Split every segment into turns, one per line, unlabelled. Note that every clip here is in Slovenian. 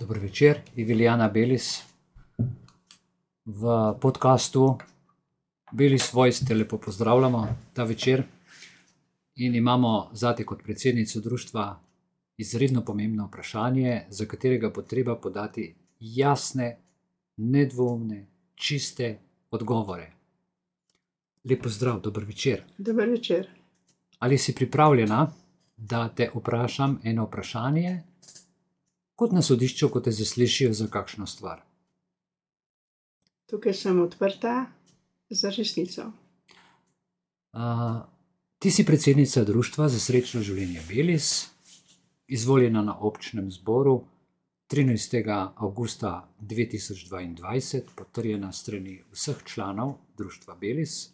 Dobro večer, Iviljana Belis. V podkastu Belis Voice te lepo pozdravljamo ta večer in imamo zate kot predsednico društva izredno pomembno vprašanje, za katerega bo treba podati jasne, nedvoumne, čiste odgovore. Lep pozdrav, dober večer.
Dober večer.
Ali si pripravljena, da te vprašam eno vprašanje, kot na sodišču, ko te zaslišijo za kakšno stvar?
Tukaj sem odprta za resnico.
Uh, ti si predsednica Društva za srečno življenje Belis, izvoljena na občnem zboru 13. augusta 2022, potrjena strani vseh članov Društva Belis,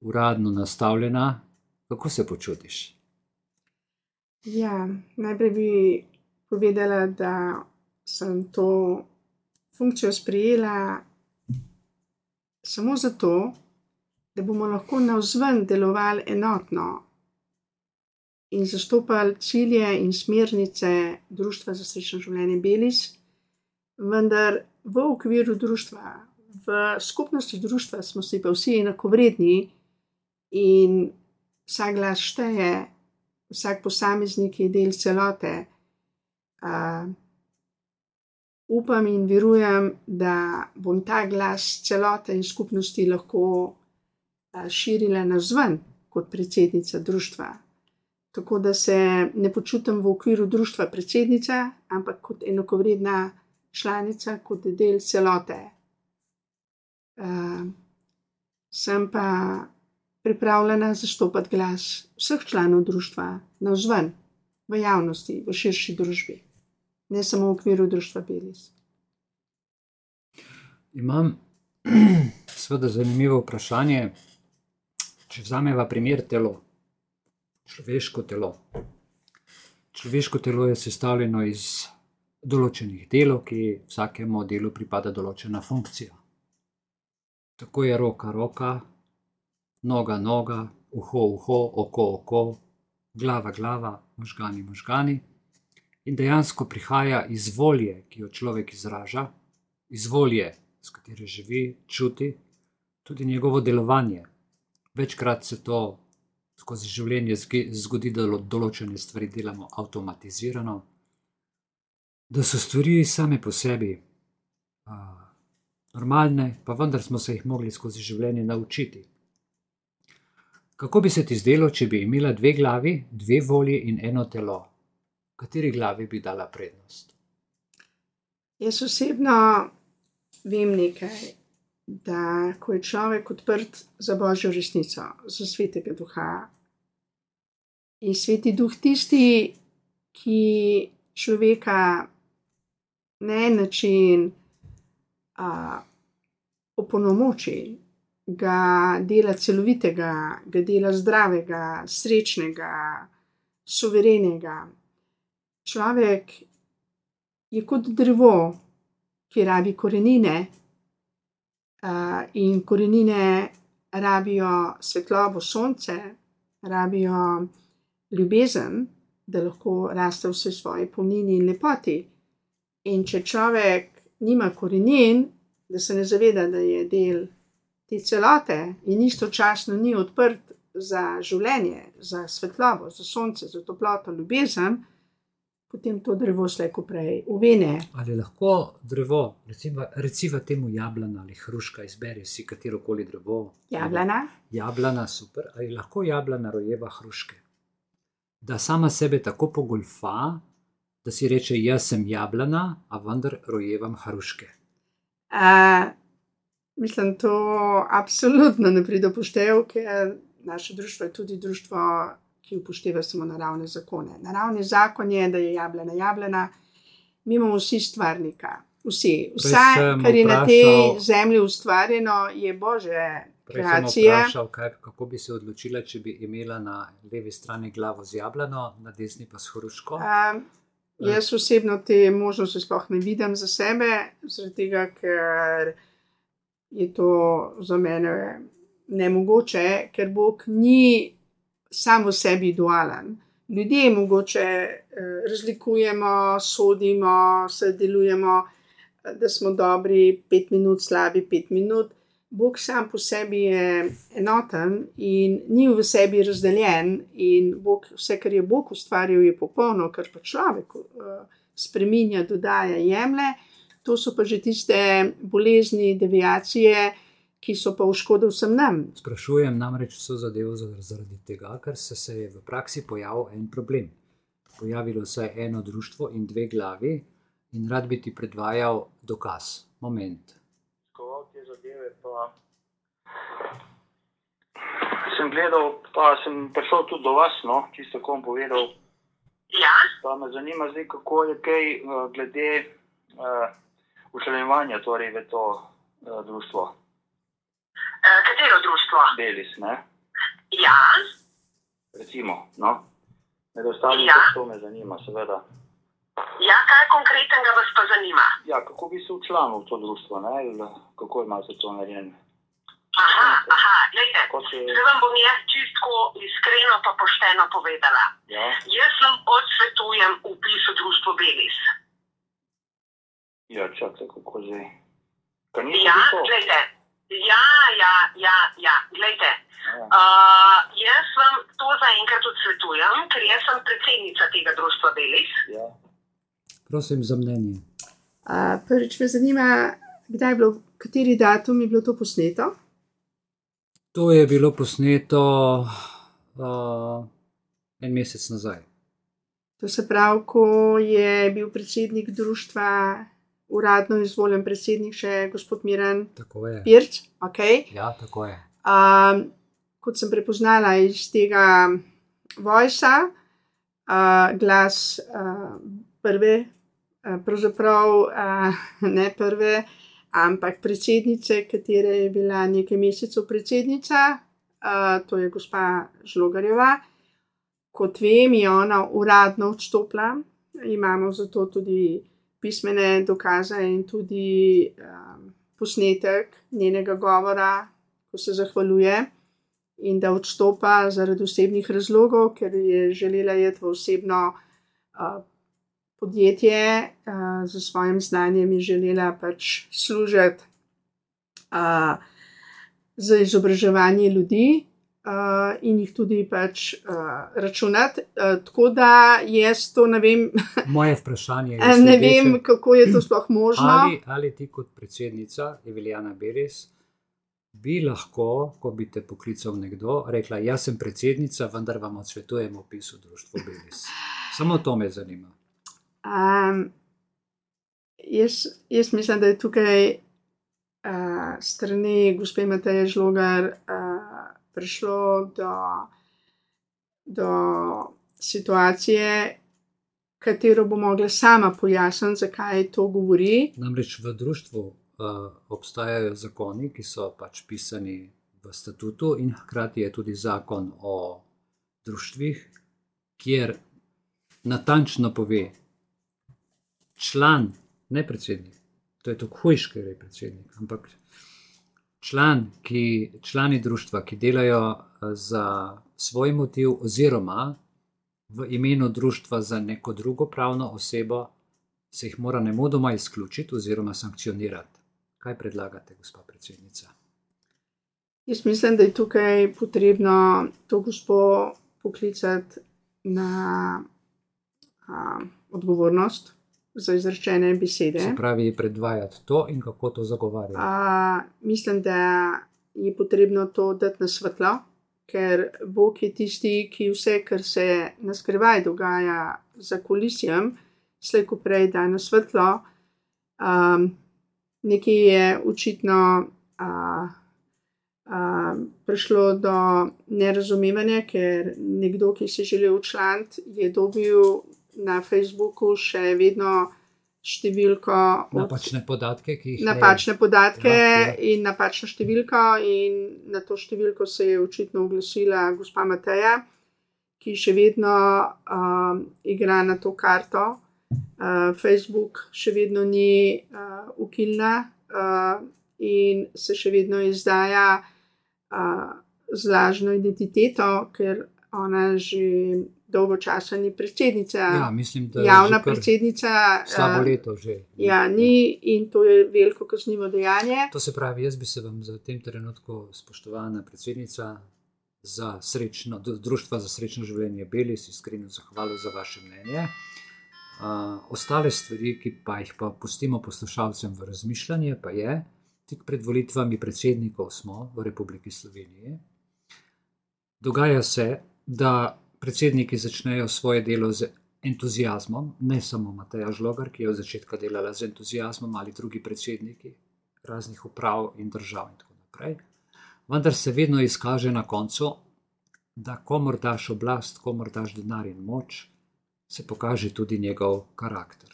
uradno nastavljena. Kako se počutiš?
Ja, najprej bi povedala, da sem to funkcijo sprejela samo zato, da bomo lahko navzven delovali enotno in zastopali cilje in smernice Društva za srečno življenje Belis, vendar v okviru društva, v skupnosti društva smo si pa vsi enakovredni in vsak glas šteje, vsak posameznik je del celote. Uh, upam in verujem, da bom ta glas celote in skupnosti lahko uh, širila navzven kot predsednica društva. Tako da se ne počutim v okviru društva predsednica, ampak kot enakovredna članica, kot del celote. Uh, sem pa pripravljena zastopati glas vseh članov društva navzven, v javnosti, v širši družbi, ne samo v okviru društva Belis.
Imam seveda zanimivo vprašanje. Če vzamemo primer telo, človeško telo. Človeško telo je sestavljeno iz določenih delov, ki vsakemu delu pripada določena funkcija. Tako je roka, roka, noga, noga, uho, uho, oko, oko, glava, glava, možgani, možgani. In dejansko prihaja iz volje, ki jo človek izraža, iz volje, s katero živi, čuti, tudi njegovo delovanje. Večkrat se to skozi življenje zgodi, da določene stvari delamo avtomatizirano, da so stvari same po sebi uh, normalne, pa vendar smo se jih mogli skozi življenje naučiti. Kako bi se ti zdelo, če bi imela dve glavi, dve volje in eno telo? Kateri glavi bi dala prednost?
Jaz osebno vem nekaj, da ko je človek odprt za božjo resnico, za svetega duha, je sveti duh tisti, ki človeka na en način uh, opolnomoči, ga dela celovitega, ga dela zdravega, srečnega, suverenega. Človek je kot drevo, ki rabi korenine, in korenine rabijo svetlobo sonce, rabijo ljubezen, da lahko raste vse svoje polnini in lepoti. In če človek nima korenin, da se ne zaveda, da je del te celote in istočasno ni odprt za življenje, za svetlobo, za sonce, za toploto, ljubezen, potem to drevo slejko prej uvene.
Ali lahko drevo, recimo, recimo temu jablana ali hruška, izberi si katero koli drevo?
Jablana.
Jablana, super. Ali lahko jablana rojeva hruške? Da sama sebe tako pogolfa, da si reče: Jaz sem jablana, a vendar rojevam hruške.
Uh, Mislim, to absolutno ne pride upoštev, ker naše društvo je tudi društvo, ki upošteva samo naravne zakone. Naravni zakon je, da je jablena jablena, mi imamo vsi stvarnika. Vsi. Vse, kar je na tej zemlji ustvarjeno, je bože.
Vprašal, kaj, kako bi se odločila, če bi imela na levi strani glavo z jablano, na desni pa s hruško?
Um, jaz osebno te možnosti sploh ne vidim za sebe, zaradi tega, ker je to za mene nemogoče, ker Bog ni sam v sebi dualen. Ljudje mogoče razlikujemo, sodimo, se delujemo, da smo dobri pet minut, slabi pet minut. Bog sam po sebi je enoten in ni v sebi razdeljen, in Bog, vse, kar je Bog ustvaril, je popolno, kar pa človek spremenja, dodaja, jemlje. To so pa že tiste bolezni, deviacije, ki so pa v škodo vsem nam.
Sprašujem namreč vso zadevo zaradi tega, ker se, se je v praksi pojavil en problem. Pojavilo se je eno društvo in dve glavi, in rad bi ti predvajal dokaz. Moment.
te zadeve. Pa... Sem gledal, pa sem prišel tudi do vas, no, čisto kom povedal.
Ja,
Pa me zanima zdaj, kako je kaj uh, glede uh, učlanjevanja torej v to uh, društvo,
eh, katero društvo?
Belis, ne?
Ja,
Recimo, no. Med ostalim,
Ja.
to me zanima, seveda.
ja, kaj konkretnega vas pa zanima?
Ja, kako bi se učlanil v to društvo, ne? Ali kako imate to narejeno?
Aha, aha, gledajte.
Se,
Zdaj vam bom jaz čisto iskreno pa pošteno povedala.
ja,
Jaz vam odsvetujem upis v društvo Belis.
Ja, čakaj, kako zdaj.
Ja, gledajte. Ja, ja, ja, ja, gledajte.
Ja.
Uh, jaz vam to zaenkrat odsvetujem, ker jaz sem predsednica tega društva Belis.
Ja.
Prosim za mnenje.
A, prvič me zanima, kdaj je bilo, kateri datum je bilo to posneto.
To je bilo posneto uh, en mesec nazaj.
To se pravi, ko je bil predsednik društva, uradno izvoljen predsednik, še gospod Miren. Pirč. Okay.
Ja, tako je.
Um, kot sem prepoznala iz tega vojsa, uh, glas uh, prve, uh, pravzaprav uh, ne prve, ampak predsednice, katera je bila nekaj mesecev predsednica, uh, to je gospa Žlogarjeva. Kot vem, je ona uradno odstopila, imamo zato tudi pismene dokaze in tudi um, posnetek njenega govora, ko se zahvaljuje in da odstopa zaradi osebnih razlogov, ker je želela iti v osebno uh, podjetje, uh, z svojim znanjem je želela pač služiti uh, za izobraževanje ljudi. Uh, in jih tudi pač uh, računati. Uh, tako da jaz to ne vem,
Moje vprašanje je,
ne
sledeče.
vem kako je to sploh možno.
ali, ali ti kot predsednica Evilijana Beres bi lahko, ko bi te poklical nekdo, rekla: Jaz sem predsednica, vendar vam odsvetujem opis v društvu Beres. Samo to me zanima.
Um, jaz, jaz mislim, da je tukaj uh, strani gospe Mateje Žlogar uh, prišlo do, do situacije, katero bo mogla sama pojasniti, zakaj to govori.
Namreč v društvu uh, obstajajo zakoni, ki so pač pisani v statutu, in hkrati je tudi zakon o društvih, kjer natančno pove, član, ne predsednik, to je tako hujš, ker je predsednik, ampak član, ki, člani društva, ki delajo eh, za svoj motiv, oziroma v imenu društva za neko drugo pravno osebo, se jih mora nemudoma izključiti oziroma sankcionirati. Kaj predlagate, gospa predsednica?
Jaz mislim, da je tukaj potrebno to gospo poklicati na a, odgovornost za izrečene besede.
Se pravi, predvajati to in kako to zagovarjati.
A, mislim, da je potrebno to dati na svetlo, ker Bog je tisti, ki vse, kar se na skrivaj dogaja za kulisjem, slejko prej da na svetlo. Um, nekaj je očitno a, a, prišlo do nerazumevanja, ker nekdo, ki se želi učlaniti, je dobil na Facebooku še vedno številko od
Napačne podatke, ki jih ne-
napačne podatke
Ja,
ja,
ja.
ja. in napačno številko, in na to številko se je očitno oglasila gospa Mateja, ki še vedno um, igra na to karto. Uh, Facebook še vedno ni uh, ukilna uh, in se še vedno izdaja uh, z lažno identiteto, ker ona že dolgo časa ni predsednica,
Ja, mislim, da je
javna predsednica.
slabo
eh,
leto že.
Ja, ni in to je veliko kaznivo dejanje.
To se pravi, jaz bi se vam za tem trenutku, spoštovana predsednica, za srečno, Društva za srečno življenje Belis, iskreno zahvalil za vaše mnenje. Uh, ostale stvari, ki pa jih pa pustimo poslušalcem v razmišljanje, pa je, tik pred volitvami predsednikov smo v Republiki Sloveniji. Dogaja se, da predsedniki začnejo svoje delo z entuzijazmom, ne samo Mateja Žlogar, ki je od začetka delala z entuzijazmom, ali drugi predsedniki raznih uprav in držav in tako naprej. Vendar se vedno izkaže na koncu, da komor daš oblast, komor daš denar in moč, se pokaže tudi njegov karakter.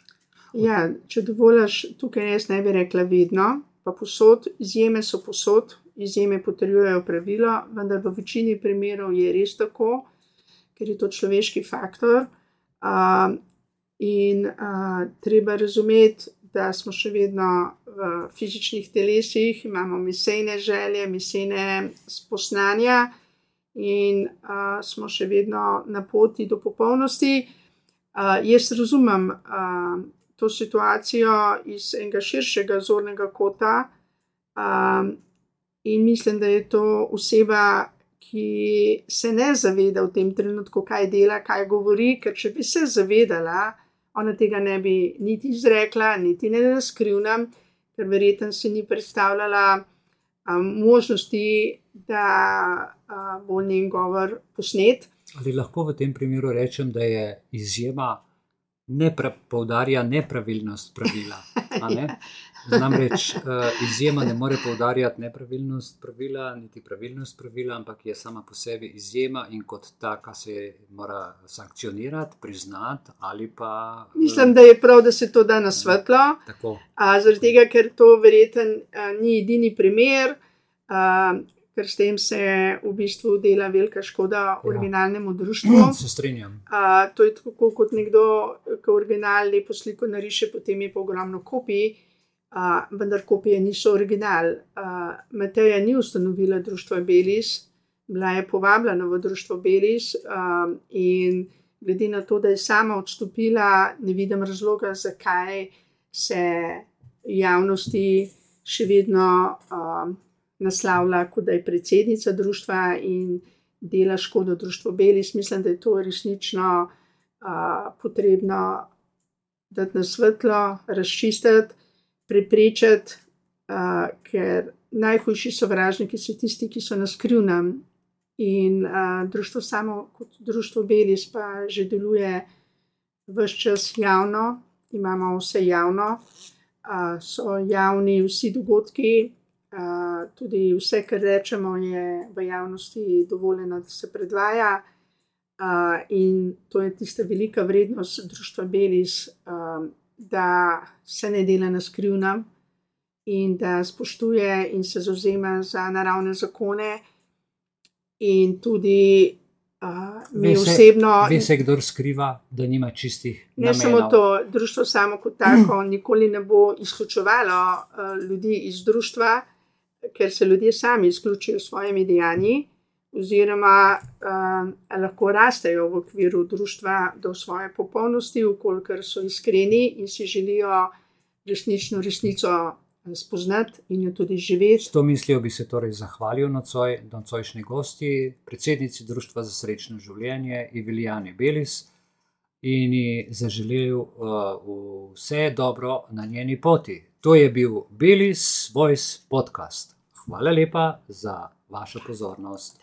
Ja, če dovoliš, tukaj jaz ne bi rekla vedno, pa posod, izjeme so posod, izjeme potrjujejo pravilo, vendar v večini primerov je res tako, ker je to človeški faktor. Uh, in uh, treba razumeti, da smo še vedno v fizičnih telesih, imamo misejne želje, misejne spoznanja in uh, smo še vedno na poti do popolnosti. Uh, jaz razumem uh, to situacijo iz enega širšega zornega kota um, in mislim, da je to oseba, ki se ne zaveda v tem trenutku, kaj dela, kaj govori, ker če bi se zavedala, ona tega ne bi niti izrekla, niti ne razkrivna, ker verjetno si ni predstavljala um, možnosti, da uh, bo njen govor posnet.
Ali lahko v tem primeru rečem, da je izjema ne poudarja nepravilnost pravila? a Ne? Namreč uh, izjema ne more poudarjati nepravilnost pravila, niti pravilnost pravila, ampak je sama po sebi izjema in kot taka se mora sankcionirati, priznati ali pa. eh,
Mislim, da je prav, da se to da na svetlo. Zaradi tega, ker to verjetno ni edini primer, a, ker s tem se v bistvu dela velika škoda originalnemu društvu.
Se strinjam.
A, to je tako kot nekdo, ki original lepo sliko nariše, potem je pa ogromno kopij, a, vendar kopije niso original. A, Mateja ni ustanovila društva Belis, bila je povabljena v društvo Belis a, in glede na to, da je sama odstopila, ne vidim razloga, zakaj se javnosti še vedno um, naslavlja, kot da je predsednica društva in dela škodo društvu Belis. Mislim, da je to resnično uh, potrebno dati na svetlo, razčistiti, preprečiti, uh, ker najhujši sovražniki so tisti, ki so na skrivnem. In uh, društvo samo kot društvo Belis pa že deluje vse čas javno, imamo vse javno, uh, so javni vsi dogodki, uh, tudi vse, kar rečemo, je v javnosti dovoljeno, da se predvaja. Uh, in to je tista velika vrednost društva Belis, uh, da se ne dela na skrivnem in da spoštuje in se zauzema za naravne zakone. In tudi uh, mi
Ve se-
osebno,
Ve se, kdo skriva, da nima čistih.
ne
namenov.
samo to, društvo samo kot tako, nikoli ne bo izključevalo uh, ljudi iz društva, ker se ljudje sami izključijo s svojimi dejanji, oziroma uh, lahko rastejo v okviru društva do svoje popolnosti, ukolikor so iskreni in si želijo resnično resnico eh, spoznati in jo tudi živeti.
S to mislijo bi se torej zahvalil nocoj, nocojšnji gosti, predsednici Društva za srečno življenje, Ivilijani Belis, in ji zaželel uh, vse dobro na njeni poti. To je bil Belis Voice podcast. Hvala lepa za vašo pozornost.